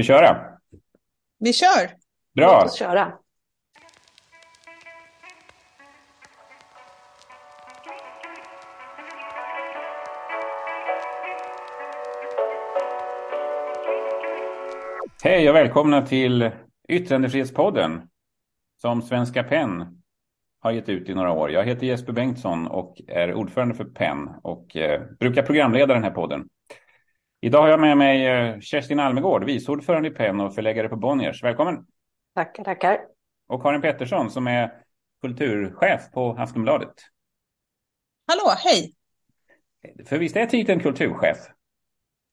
vi köra? Vi kör! Bra! Låt oss köra. Hej och välkomna till Yttrandefrihetspodden som Svenska PEN har gett ut i några år. Jag heter Jesper Bengtsson och är ordförande för PEN och eh, brukar programleda den här podden. Idag har jag med mig eh, Kerstin Almegård, vice ordförande i PEN och förläggare på Bonniers. Välkommen! Tackar, tackar. Och Karin Pettersson som är kulturchef på Aftonbladet. Hallå, hej! För visst är titeln kulturchef?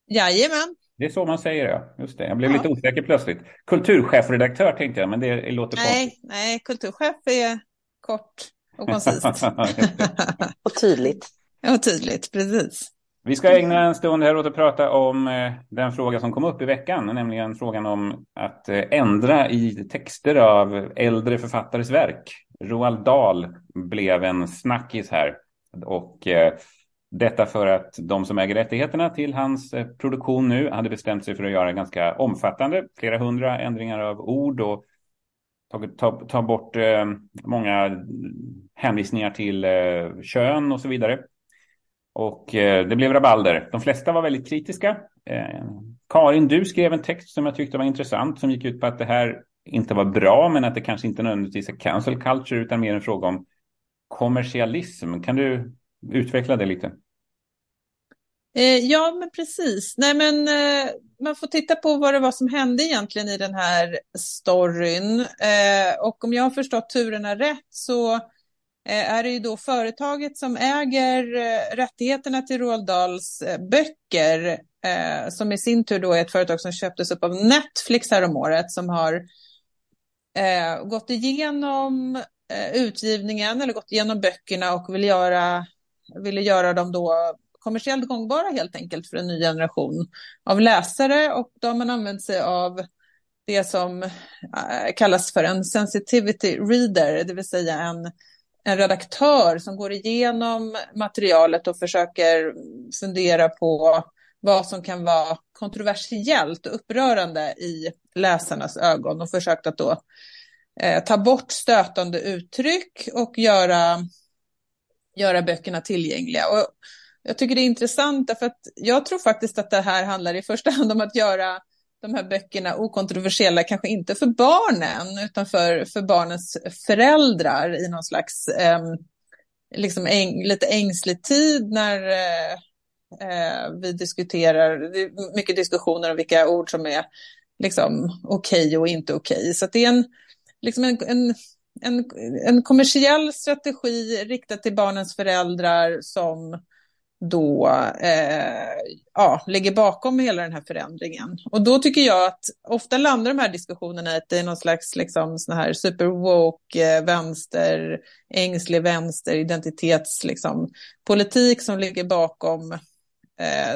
Jajamän. Det är så man säger ja. Just det. Jag blev Ja. lite osäker plötsligt. Kulturchefredaktör tänkte jag, men det låter Nej, nej, kulturchef är kort och koncist. konstigt. Och tydligt. ja, tydligt, precis. Vi ska ägna en stund här åt att prata om eh, den fråga som kom upp i veckan, nämligen frågan om att eh, ändra i texter av äldre författares verk. Roald Dahl blev en snackis här och eh, detta för att de som äger rättigheterna till hans produktion nu hade bestämt sig för att göra ganska omfattande, flera hundra ändringar av ord och ta, ta, ta bort många hänvisningar till kön och så vidare. Och eh, det blev rabalder. De flesta var väldigt kritiska. Eh, Karin, du skrev en text som jag tyckte var intressant som gick ut på att det här inte var bra men att det kanske inte nödvändigtvis är cancel culture utan mer en fråga om kommersialism. Kan du utveckla det lite? Eh, ja, men precis. Nej, men eh, man får titta på vad det var som hände egentligen i den här storyn. Eh, och om jag har förstått turerna rätt så Eh, är det ju då företaget som äger eh, rättigheterna till Roald Dahls eh, böcker, som i sin tur då är ett företag som köptes upp av Netflix häromåret, som har gått igenom utgivningen eller gått igenom böckerna och vill göra, ville göra dem då kommersiellt gångbara helt enkelt för en ny generation av läsare. Och då har man använt sig av det som kallas för en sensitivity reader, det vill säga en, en redaktör som går igenom materialet och försöker fundera på vad som kan vara kontroversiellt och upprörande i läsarnas ögon och försökt att då eh, ta bort stötande uttryck och göra, göra böckerna tillgängliga. Och jag tycker det är intressant därför att jag tror faktiskt att det här handlar i första hand om att göra de här böckerna okontroversiella, kanske inte för barnen utan för, för barnens föräldrar i någon slags eh, liksom äng, lite ängslig tid när eh, eh, vi diskuterar, det är mycket diskussioner om vilka ord som är liksom okej okay och inte okej. Okay. Så det är en, liksom en, en, en, en kommersiell strategi riktad till barnens föräldrar som då eh, ja, ligger bakom hela den här förändringen. Och då tycker jag att ofta landar de här diskussionerna i att det är någon slags liksom, sån här superwoke, eh, vänster, ängslig vänster, identitets, liksom, politik som ligger bakom eh,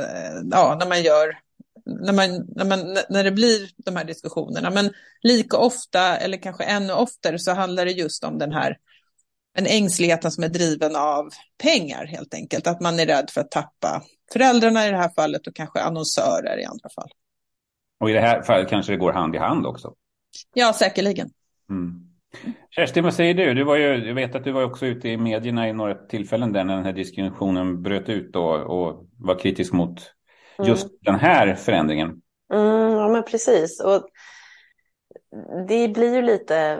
ja, när man gör när, man, när, man, när det blir de här diskussionerna. Men lika ofta, eller kanske ännu oftare, så handlar det just om den här en ängsligheten som är driven av pengar helt enkelt. Att man är rädd för att tappa föräldrarna i det här fallet och kanske annonsörer i andra fall. Och i det här fallet kanske det går hand i hand också. Ja, säkerligen. Mm. Kerstin, vad säger du? du var ju, jag vet att du var också ute i medierna i några tillfällen där när den här diskussionen bröt ut då, och var kritisk mot just mm. den här förändringen. Mm, ja, men precis. Och det blir ju lite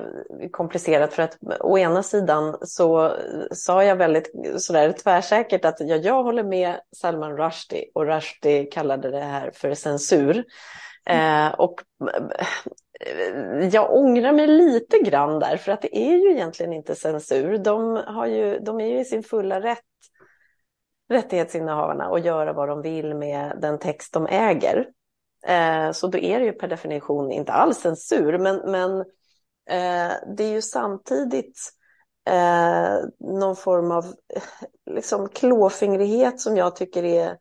komplicerat för att å ena sidan så sa jag väldigt sådär tvärsäkert att ja, jag håller med Salman Rushdie och Rushdie kallade det här för censur. Mm. Eh, och jag ångrar mig lite grann där för att det är ju egentligen inte censur. De, har ju, de är ju i sin fulla rätt rättighetsinnehavarna att göra vad de vill med den text de äger. Eh, så då är det ju per definition inte alls censur, men, men eh, det är ju samtidigt eh, någon form av eh, liksom, klåfingrighet som jag tycker är eh,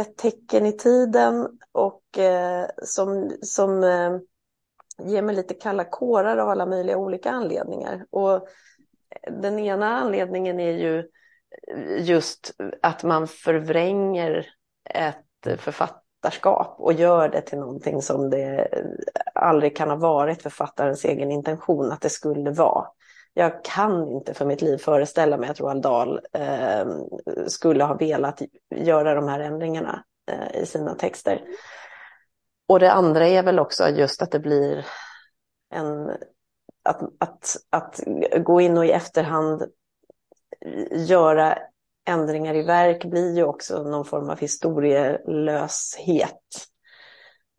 ett tecken i tiden och eh, som, som eh, ger mig lite kalla kårar av alla möjliga olika anledningar. Och den ena anledningen är ju just att man förvränger ett författare författarskap och gör det till någonting som det aldrig kan ha varit författarens egen intention att det skulle vara. Jag kan inte för mitt liv föreställa mig att Roald Dahl eh, skulle ha velat göra de här ändringarna eh, i sina texter. Och det andra är väl också just att det blir en... Att, att, att gå in och i efterhand göra ändringar i verk blir ju också någon form av historielöshet.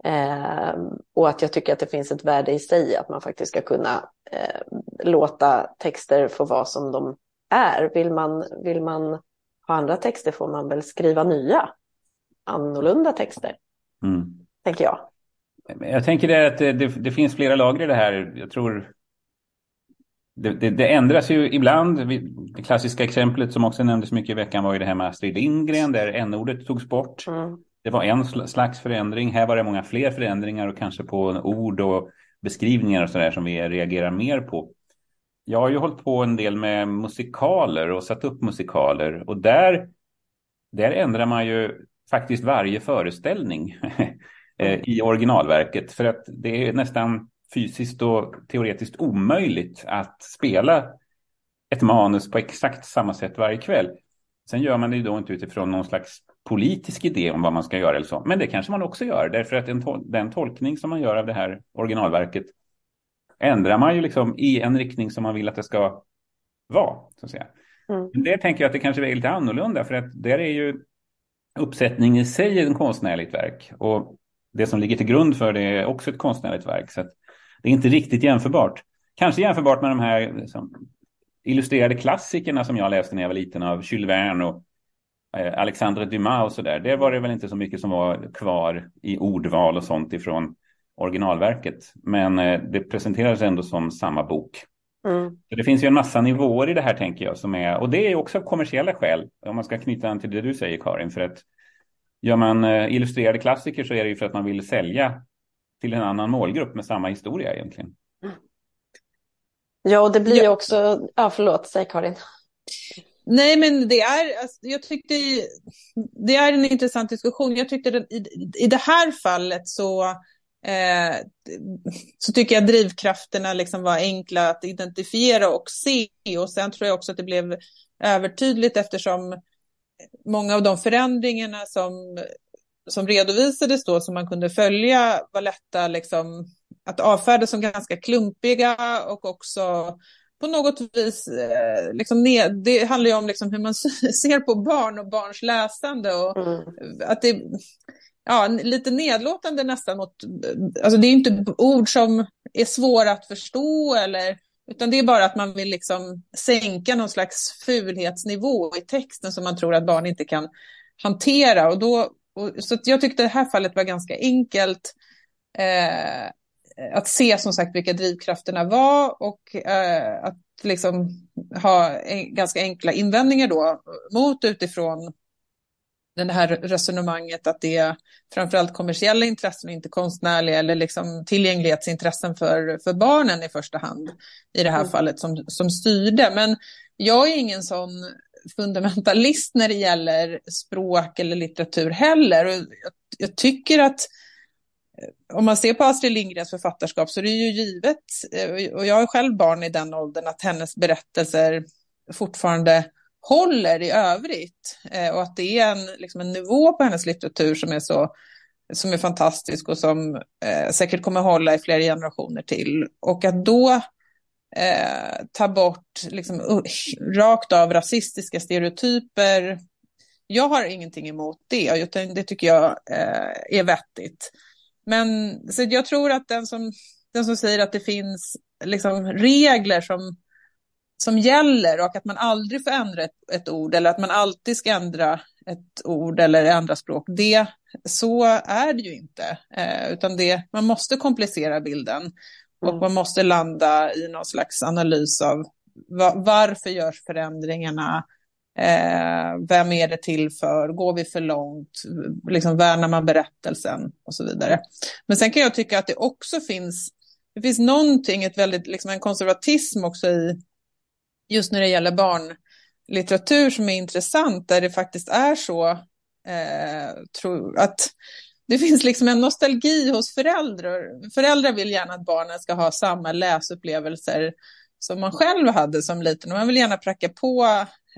Eh, och att jag tycker att det finns ett värde i sig att man faktiskt ska kunna eh, låta texter få vara som de är. Vill man, vill man ha andra texter får man väl skriva nya, annorlunda texter, mm. tänker jag. Jag tänker det att det, det, finns flera lager i det här. Jag tror det, det, det, ändras ju ibland. Det klassiska exemplet som också nämndes mycket i veckan var ju det här med Astrid Lindgren där n-ordet togs bort. Mm. Det var en slags förändring. Här var det många fler förändringar och kanske på ord och beskrivningar och sådär som vi reagerar mer på. Jag har ju hållit på en del med musikaler och satt upp musikaler och där, där ändrar man ju faktiskt varje föreställning eh, i originalverket för att det är nästan fysiskt och teoretiskt omöjligt att spela ett manus på exakt samma sätt varje kväll. Sen gör man det då inte utifrån någon slags politisk idé om vad man ska göra eller så. Men det kanske man också gör, därför att tol den tolkning som man gör av det här originalverket ändrar man ju liksom i en riktning som man vill att det ska vara. Så att säga. Mm. Men det tänker jag att det kanske är lite annorlunda, för att där är ju uppsättning i sig en konstnärligt verk. Och det som ligger till grund för det är också ett konstnärligt verk. Så det är inte riktigt jämförbart. Kanske jämförbart med de här liksom, illustrerade klassikerna som jag läste när jag var liten av Jules Verne och eh, Alexandre Dumas och så där. Det var det väl inte så mycket som var kvar i ordval och sånt ifrån originalverket. Men eh, det presenterades ändå som samma bok. Mm. Så det finns ju en massa nivåer i det här tänker jag. Som är, och det är också av kommersiella skäl. Om man ska knyta an till det du säger Karin. För att gör man eh, illustrerade klassiker så är det ju för att man vill sälja till en annan målgrupp med samma historia egentligen. Ja, och det blir ja. också... Ja, förlåt, säg Karin. Nej, men det är, alltså, jag tyckte, det är en intressant diskussion. Jag tyckte att i, i det här fallet så, eh, så tycker jag drivkrafterna liksom var enkla att identifiera och se. Och sen tror jag också att det blev övertydligt eftersom många av de förändringarna som som redovisades då som man kunde följa var lätta liksom, att avfärda som ganska klumpiga och också på något vis, eh, liksom det handlar ju om liksom hur man ser på barn och barns läsande och mm. att det ja, lite nedlåtande nästan mot, alltså det är inte ord som är svåra att förstå eller utan det är bara att man vill liksom sänka någon slags fulhetsnivå i texten som man tror att barn inte kan hantera. Och då och, så jag tyckte det här fallet var ganska enkelt eh, att se som sagt vilka drivkrafterna var och eh, att liksom ha en, ganska enkla invändningar då mot utifrån det här resonemanget att det är framförallt kommersiella intressen och inte konstnärliga eller liksom tillgänglighetsintressen för, för barnen i första hand i det här mm. fallet som, som styrde. Men jag är ingen sån fundamentalist när det gäller språk eller litteratur heller. Och jag, jag tycker att eh, om man ser på Astrid Lindgrens författarskap så är det ju givet, eh, och jag är själv barn i den åldern, att hennes berättelser fortfarande håller i övrigt. Eh, och att det är en, liksom en nivå på hennes litteratur som är så som är fantastisk och som eh, säkert kommer hålla i flera generationer till. Och att då eh, ta bort liksom, uh, rakt av rasistiska stereotyper. Jag har ingenting emot det, utan det tycker jag eh, är vettigt. Men så jag tror att den som, den som säger att det finns liksom, regler som, som gäller och att man aldrig får ändra ett, ett ord eller att man alltid ska ändra ett ord eller ändra språk, det, så är det ju inte. Eh, utan det, man måste komplicera bilden. Och mm. man måste landa i någon slags analys av varför görs förändringarna? Eh, vem är det till för? Går vi för långt? Liksom värnar man berättelsen? Och så vidare. Men sen kan jag tycka att det också finns, det finns någonting, ett väldigt, liksom en konservatism också i, just när det gäller barnlitteratur som är intressant, där det faktiskt är så, eh, tro, att det finns liksom en nostalgi hos föräldrar. Föräldrar vill gärna att barnen ska ha samma läsupplevelser som man själv hade som liten. Och man vill gärna pracka på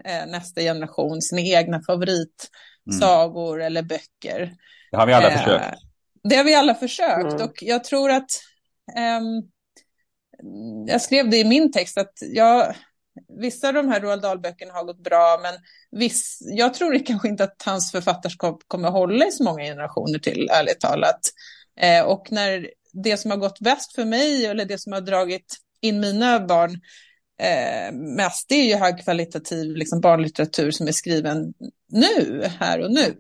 eh, nästa generation sina egna favoritsagor mm. eller böcker. Det har vi alla eh, försökt. Det har vi alla försökt mm. och jag tror att eh, jag skrev det i min text att jag, vissa av de här Roald Dahl-böckerna har gått bra, men viss, jag tror kanske inte att hans författarskap kommer hålla i så många generationer till, ärligt talat. Eh, och när det som har gått bäst för mig, eller det som har dragit in mina barn eh, mest, det är ju högkvalitativ liksom, barnlitteratur som är skriven nu, här och nu.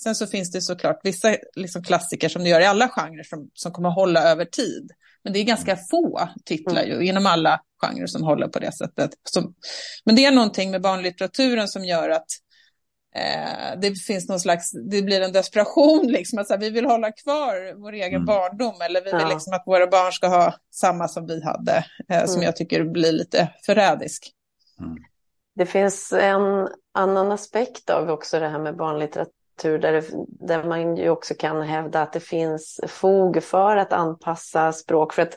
Sen så finns det såklart vissa liksom, klassiker som det gör i alla genrer som, som kommer hålla över tid. Men det är ganska få titlar ju, inom alla genrer som håller på det sättet. Så, men det är någonting med barnlitteraturen som gör att eh, det finns någon slags, det blir en desperation liksom, att här, vi vill hålla kvar vår egen mm. barndom eller vi vill ja. liksom att våra barn ska ha samma som vi hade, eh, som mm. jag tycker blir lite förrädisk. Mm. Det finns en annan aspekt av också det här med barnlitteratur där, det, där man ju också kan hävda att det finns fog för att anpassa språk. För att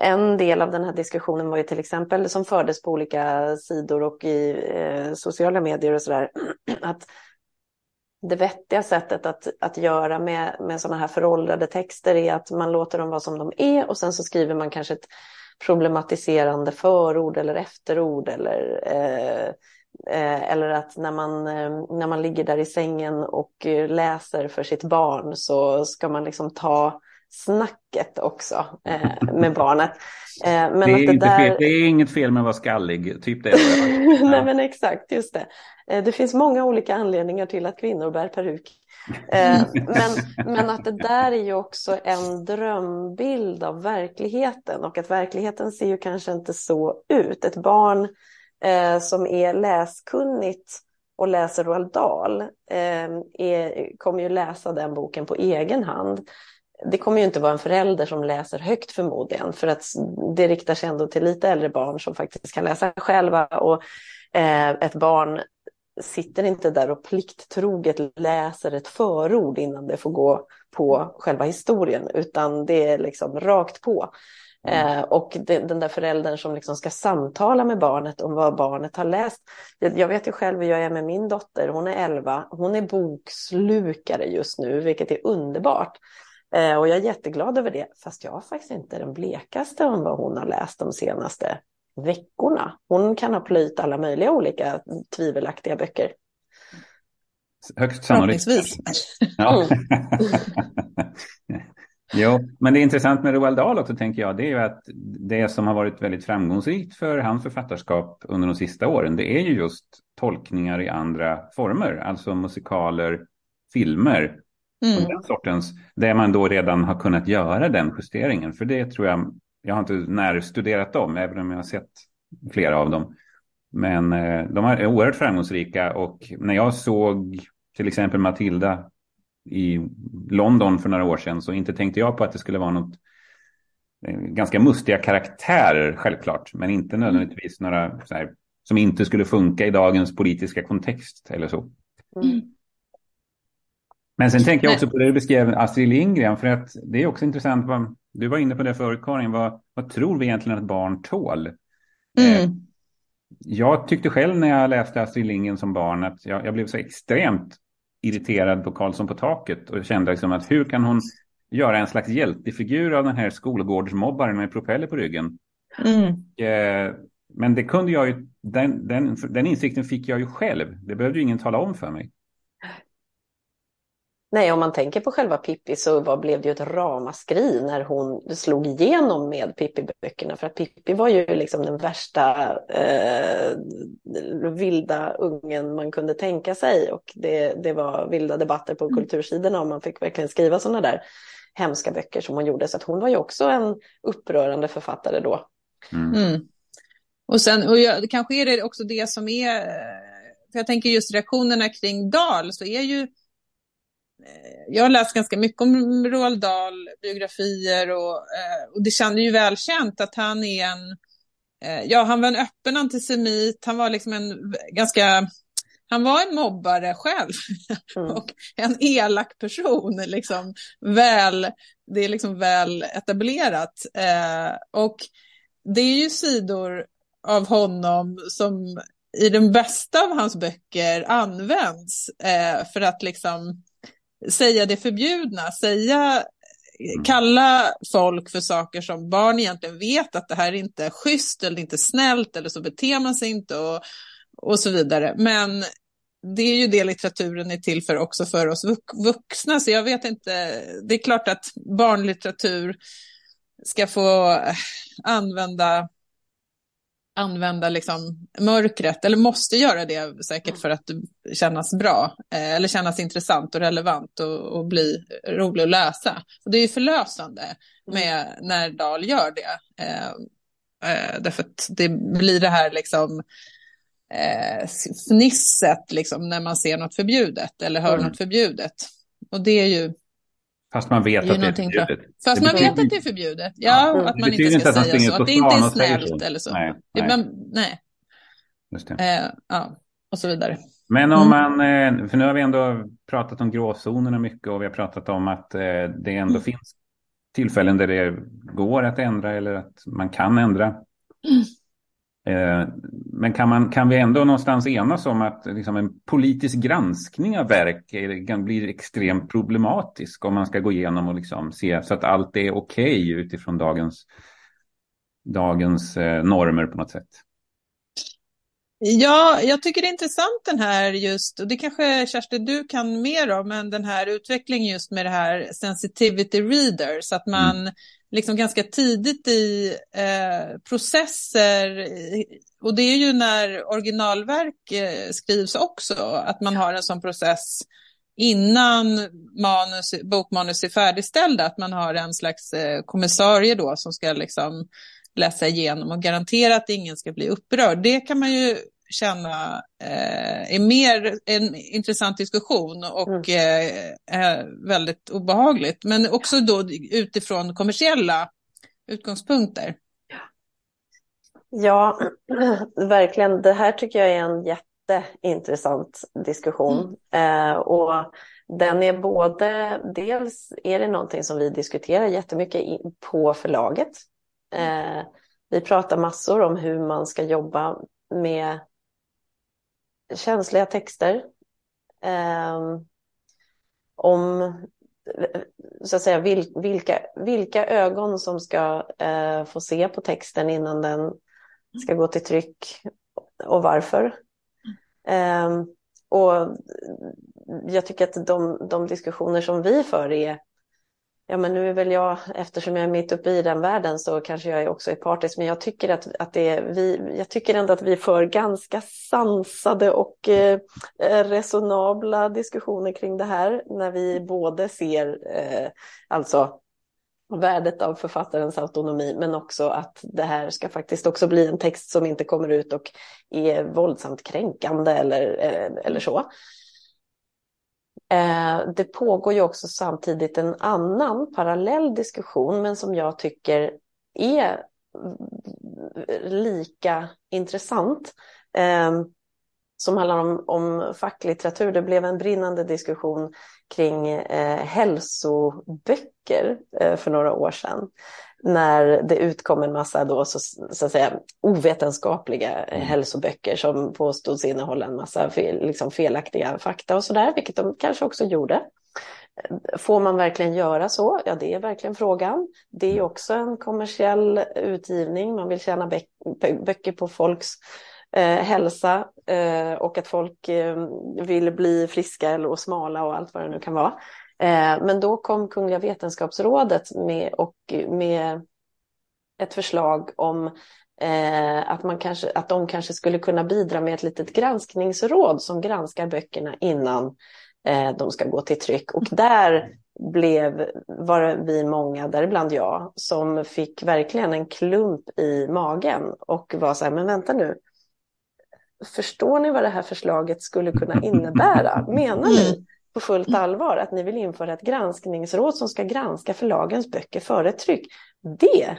en del av den här diskussionen var ju till exempel som fördes på olika sidor och i eh, sociala medier och sådär. Att det vettiga sättet att, att göra med, med sådana här föråldrade texter är att man låter dem vara som de är och sen så skriver man kanske ett problematiserande förord eller efterord eller eh, Eh, eller att när man, eh, när man ligger där i sängen och eh, läser för sitt barn så ska man liksom ta snacket också med barnet. men det, är att det, där... fel, det är inget fel med att vara skallig, typ det. Ja. Nej men exakt, just det. Det finns många olika anledningar till att kvinnor bär peruk. men, men att det där är ju också en drömbild av verkligheten och att verkligheten ser ju kanske inte så ut. Ett barn eh, som är läskunnigt och läser Roald Dahl eh, är, kommer ju läsa den boken på egen hand. Det kommer ju inte vara en förälder som läser högt förmodligen, för att det riktar sig ändå till lite äldre barn som faktiskt kan läsa själva. Och eh, ett barn sitter inte där och plikttroget läser ett förord innan det får gå på själva historien, utan det är liksom rakt på. Mm. Eh, och det, den där föräldern som liksom ska samtala med barnet om vad barnet har läst. Jag, jag vet ju själv hur jag är med min dotter, hon är 11, hon är bokslukare just nu, vilket är underbart. Eh, och jag är jätteglad över det, fast jag har faktiskt inte den blekaste om vad hon har läst de senaste veckorna. Hon kan ha plöjt alla möjliga olika tvivelaktiga böcker. Högst sannolikt. Ja. Mm. Jo, men det är intressant med Roald Dahl också tänker jag, det är ju att det som har varit väldigt framgångsrikt för hans författarskap under de sista åren, det är ju just tolkningar i andra former, alltså musikaler, filmer, mm. och den sortens, där man då redan har kunnat göra den justeringen. För det tror jag, jag har inte närstuderat dem, även om jag har sett flera av dem. Men eh, de är oerhört framgångsrika och när jag såg till exempel Matilda i London för några år sedan så inte tänkte jag på att det skulle vara något eh, ganska mustiga karaktärer självklart, men inte nödvändigtvis några här, som inte skulle funka i dagens politiska kontext eller så. Mm. Men sen tänker jag också på det du beskrev Astrid Lindgren, för att det är också intressant, vad, du var inne på det förut Karin, vad, vad tror vi egentligen att barn tål? Mm. Eh, jag tyckte själv när jag läste Astrid Lindgren som barn att jag, jag blev så extremt irriterad på Karlsson på taket och kände liksom att hur kan hon göra en slags hjältefigur av den här skolgårdsmobbaren med propeller på ryggen. Mm. Eh, men det kunde jag ju, den, den, den insikten fick jag ju själv. Det behövde ju ingen tala om för mig. Nej, om man tänker på själva Pippi så var, blev det ju ett ramaskri när hon slog igenom med Pippi-böckerna. För att Pippi var ju liksom den värsta eh, vilda ungen man kunde tänka sig. Och det, det var vilda debatter på mm. kultursidorna och man fick verkligen skriva sådana där hemska böcker som hon gjorde. Så att hon var ju också en upprörande författare då. Mm. Mm. Och sen, och jag, kanske är det också det som är, för jag tänker just reaktionerna kring Dahl så är ju Eh, jag har läst ganska mycket om Roald Dahl, biografier och, eh, och det kändes ju välkänt att han är en, eh, ja han var en öppen antisemit, han var liksom en ganska, han var en mobbare själv mm. och en elak person, liksom väl, det är liksom väl etablerat. Eh, och det är ju sidor av honom som i den bästa av hans böcker används eh, för att liksom säga det förbjudna, säga Mm. kalla folk för saker som barn egentligen vet att det här inte är schysst eller inte snällt eller så beter man sig inte och, och så vidare. Men det är ju det litteraturen är till för också för oss vuxna. Så jag vet inte, det är klart att barnlitteratur ska få använda använda liksom mörkret, eller måste göra det säkert för att kännas bra, eh, eller kännas intressant och relevant och, och bli rolig att läsa. Och det är ju förlösande mm. med när Dahl gör det. Eh, eh, därför att det blir det här liksom eh, fnisset liksom, när man ser något förbjudet eller hör mm. något förbjudet. Och det är ju Fast man vet att det förbjudet. Fast man vet att det är förbjudet. Ja, ja. att man inte ska säga så. Att det inte är snällt eller så. Nej. nej. Man, nej. Det. Eh, ja, och så vidare. Men om mm. man, eh, för nu har vi ändå pratat om gråzonerna mycket och vi har pratat om att eh, det ändå mm. finns tillfällen där det går att ändra eller att man kan ändra. Mm. Eh, men kan, man, kan vi ändå någonstans enas om att liksom en politisk granskning av verk kan bli extremt problematisk om man ska gå igenom och liksom se så att allt är okej okay utifrån dagens, dagens eh, normer på något sätt? Ja, jag tycker det är intressant den här just, och det kanske Kerstin du kan mer om, men den här utvecklingen just med det här sensitivity readers, att man mm liksom ganska tidigt i eh, processer. Och det är ju när originalverk eh, skrivs också, att man har en sån process innan manus, bokmanus är färdigställda, att man har en slags eh, kommissarie då som ska liksom läsa igenom och garantera att ingen ska bli upprörd. Det kan man ju känna eh, är mer en intressant diskussion och mm. eh, väldigt obehagligt. Men också då utifrån kommersiella utgångspunkter. Ja, verkligen. Det här tycker jag är en jätteintressant diskussion. Mm. Eh, och den är både, dels är det någonting som vi diskuterar jättemycket på förlaget. Eh, vi pratar massor om hur man ska jobba med känsliga texter. Eh, om så att säga, vil, vilka, vilka ögon som ska eh, få se på texten innan den ska gå till tryck och varför. Eh, och jag tycker att de, de diskussioner som vi för är Ja, men nu är väl jag, eftersom jag är mitt uppe i den världen så kanske jag också är partisk, men jag tycker, att, att det är, vi, jag tycker ändå att vi för ganska sansade och eh, resonabla diskussioner kring det här när vi både ser eh, alltså värdet av författarens autonomi, men också att det här ska faktiskt också bli en text som inte kommer ut och är våldsamt kränkande eller, eh, eller så. Eh, det pågår ju också samtidigt en annan parallell diskussion, men som jag tycker är lika intressant. Eh, som handlar om, om facklitteratur. Det blev en brinnande diskussion kring eh, hälsoböcker för några år sedan när det utkom en massa då, så, så att säga, ovetenskapliga mm. hälsoböcker som påstods innehålla en massa fel, liksom felaktiga fakta och sådär, vilket de kanske också gjorde. Får man verkligen göra så? Ja, det är verkligen frågan. Det är mm. också en kommersiell utgivning. Man vill tjäna böcker på folks eh, hälsa eh, och att folk eh, vill bli friska eller och smala och allt vad det nu kan vara. Eh, men då kom Kungliga Vetenskapsrådet med, och med ett förslag om eh, att, man kanske, att de kanske skulle kunna bidra med ett litet granskningsråd som granskar böckerna innan eh, de ska gå till tryck. Och där blev, var vi många, däribland jag, som fick verkligen en klump i magen och var så här, men vänta nu, förstår ni vad det här förslaget skulle kunna innebära? Menar ni mm på fullt allvar att ni vill införa ett granskningsråd som ska granska förlagens böcker före tryck. Det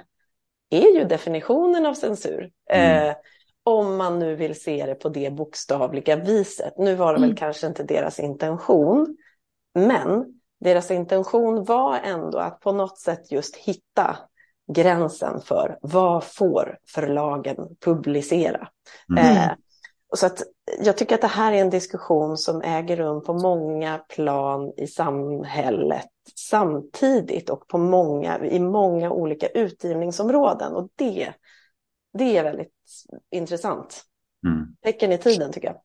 är ju definitionen av censur. Mm. Eh, om man nu vill se det på det bokstavliga viset. Nu var det väl mm. kanske inte deras intention, men deras intention var ändå att på något sätt just hitta gränsen för vad får förlagen publicera. Mm. Eh, så att jag tycker att det här är en diskussion som äger rum på många plan i samhället samtidigt och på många, i många olika utgivningsområden. Och det, det är väldigt intressant. Mm. Tecken i tiden tycker jag.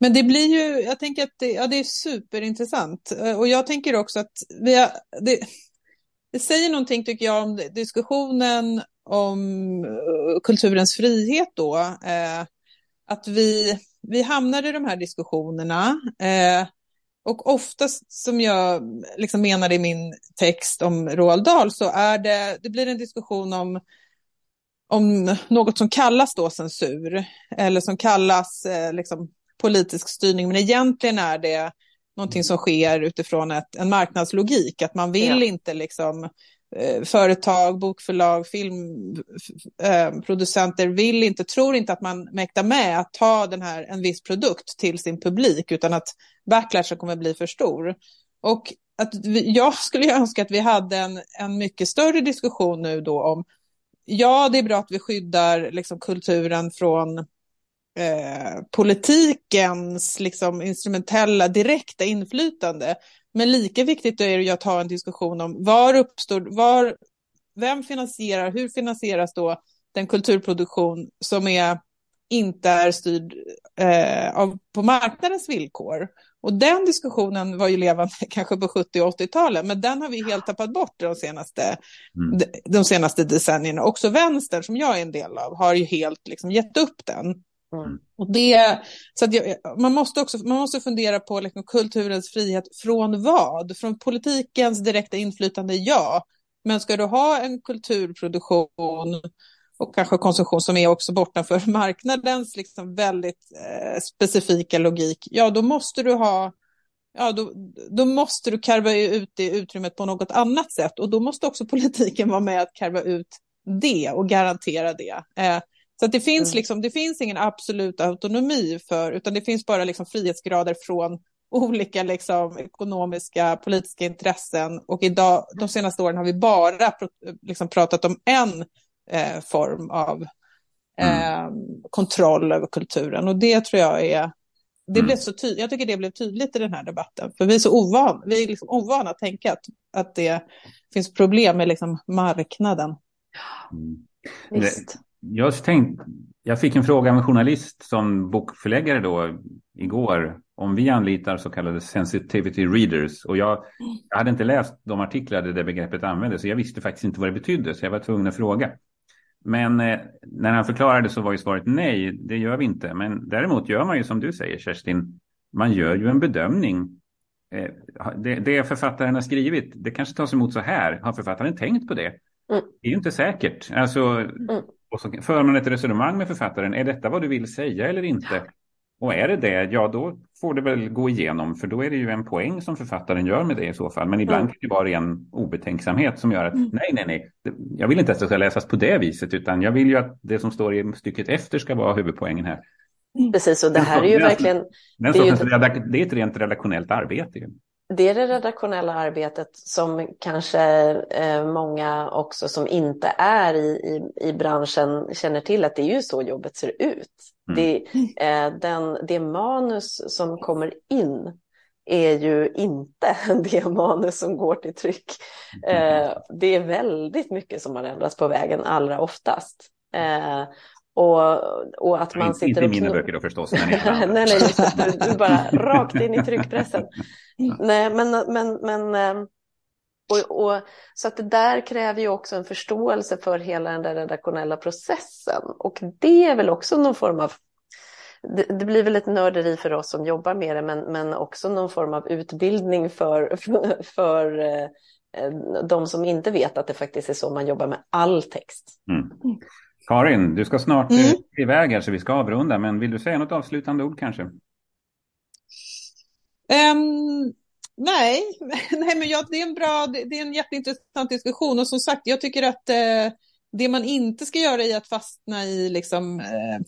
Men det blir ju, jag tänker att det, ja, det är superintressant. Eh, och jag tänker också att vi har, det, det säger någonting tycker jag om diskussionen om eh, kulturens frihet då. Eh, att vi, vi hamnar i de här diskussionerna. Eh, och oftast som jag liksom menar i min text om Roald Dahl så är det, det blir en diskussion om, om något som kallas då censur eller som kallas eh, liksom politisk styrning. Men egentligen är det någonting som sker utifrån ett, en marknadslogik, att man vill ja. inte liksom Eh, företag, bokförlag, filmproducenter eh, vill inte, tror inte att man mäktar med att ta den här, en viss produkt till sin publik utan att backlashen kommer bli för stor. Och att vi, jag skulle önska att vi hade en, en mycket större diskussion nu då om, ja det är bra att vi skyddar liksom, kulturen från eh, politikens liksom, instrumentella direkta inflytande. Men lika viktigt är det att ha en diskussion om var uppstår, var, vem finansierar, hur finansieras då den kulturproduktion som är, inte är styrd eh, av, på marknadens villkor. Och den diskussionen var ju levande kanske på 70 och 80-talet, men den har vi helt tappat bort de senaste, mm. de, de senaste decennierna. Också vänstern, som jag är en del av, har ju helt liksom gett upp den. Mm. mm. Och det, så jag, man, måste också, man måste fundera på liksom, kulturens frihet från vad? Från politikens direkta inflytande, ja. Men ska du ha en kulturproduktion och kanske konsumtion som är också bortanför marknadens liksom väldigt eh, specifika logik, ja då måste du ha ja, då, då måste du karva ut det utrymmet på något annat sätt och då måste också politiken vara med att karva ut det och garantera det. Eh, så det, finns mm. liksom, det finns ingen absolut autonomi för, utan det finns bara liksom frihetsgrader från olika liksom, ekonomiska, politiska intressen. Och idag, de senaste åren har vi bara pr liksom, pratat om en eh, form av eh, mm. kontroll över kulturen. Och det tror jag är det mm. blev så tydligt, jag tycker det blev tydligt i den här debatten, för vi är så ovana, vi är liksom ovana att tänka att, att det finns problem med liksom marknaden. Mm. Visst jag, tänkt, jag fick en fråga av en journalist som bokförläggare då igår om vi anlitar så kallade sensitivity readers. Och jag, jag hade inte läst de artiklar där det begreppet användes så jag visste faktiskt inte vad det betydde så jag var tvungen att fråga. Men eh, när han förklarade så var ju svaret nej, det gör vi inte. Men däremot gör man ju som du säger Kerstin, man gör ju en bedömning. Eh, det, det författaren har skrivit, det kanske tas emot så här. Har författaren tänkt på det? Mm. Det är ju inte säkert. Alltså, mm. Och så för man ett resonemang med författaren. Är detta vad du vill säga eller inte? Och är det det, ja då får det väl gå igenom. För då är det ju en poäng som författaren gör med det i så fall. Men ibland mm. kan det vara ren obetänksamhet som gör att mm. nej, nej, nej. Jag vill inte att det ska läsas på det viset. Utan jag vill ju att det som står i stycket efter ska vara huvudpoängen här. Precis, och det här är ju verkligen... Det är, det är ett rent redaktionellt arbete det är det redaktionella arbetet som kanske eh, många också som inte är i, i, i, branschen känner till att det är ju så jobbet ser ut. Mm. Det, eh, den, det manus som kommer in är ju inte det manus som går till tryck. Mm. Eh, det är väldigt mycket som har ändrats på vägen allra oftast. Eh, och, och att man sitter Inte i mina böcker då förstås. Men nej, nej, nej, du, du bara rakt in i tryckpressen. nej, men, men, men ehm, och, och, så att det där kräver ju också en förståelse för hela den där redaktionella processen. Och det är väl också någon form av det, det, blir väl ett nörderi för oss som jobbar med det, men, men också någon form av utbildning för, för, för eh, de som inte vet att det faktiskt är så man jobbar med all text. Mm. Karin, du ska snart mm. Eh, iväg här så vi ska avrunda, men vill du säga något avslutande ord kanske? Um, nej, nej, men ja, det är en bra, det är en jätteintressant diskussion och som sagt, jag tycker att eh, det man inte ska göra är att fastna i liksom, eh,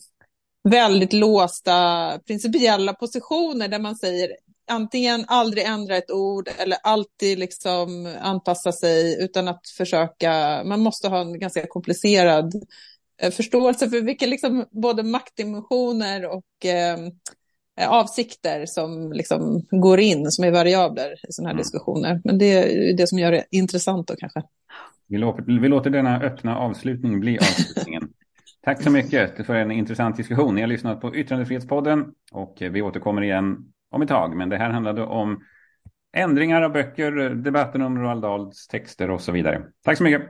väldigt låsta principiella positioner där man säger antingen aldrig ändra ett ord eller alltid liksom anpassa sig utan att försöka, man måste ha en ganska komplicerad förståelse för vilka liksom både maktdimensioner och eh, avsikter som liksom går in, som är variabler i sådana här mm. diskussioner. Men det är det som gör det intressant då kanske. Vi låter, vi låter denna öppna avslutning bli avslutningen. Tack så mycket för en intressant diskussion. Ni har lyssnat på Yttrandefrihetspodden och vi återkommer igen om ett tag. Men det här handlade om ändringar av böcker, debatten om Roald Dahls texter och så vidare. Tack så mycket.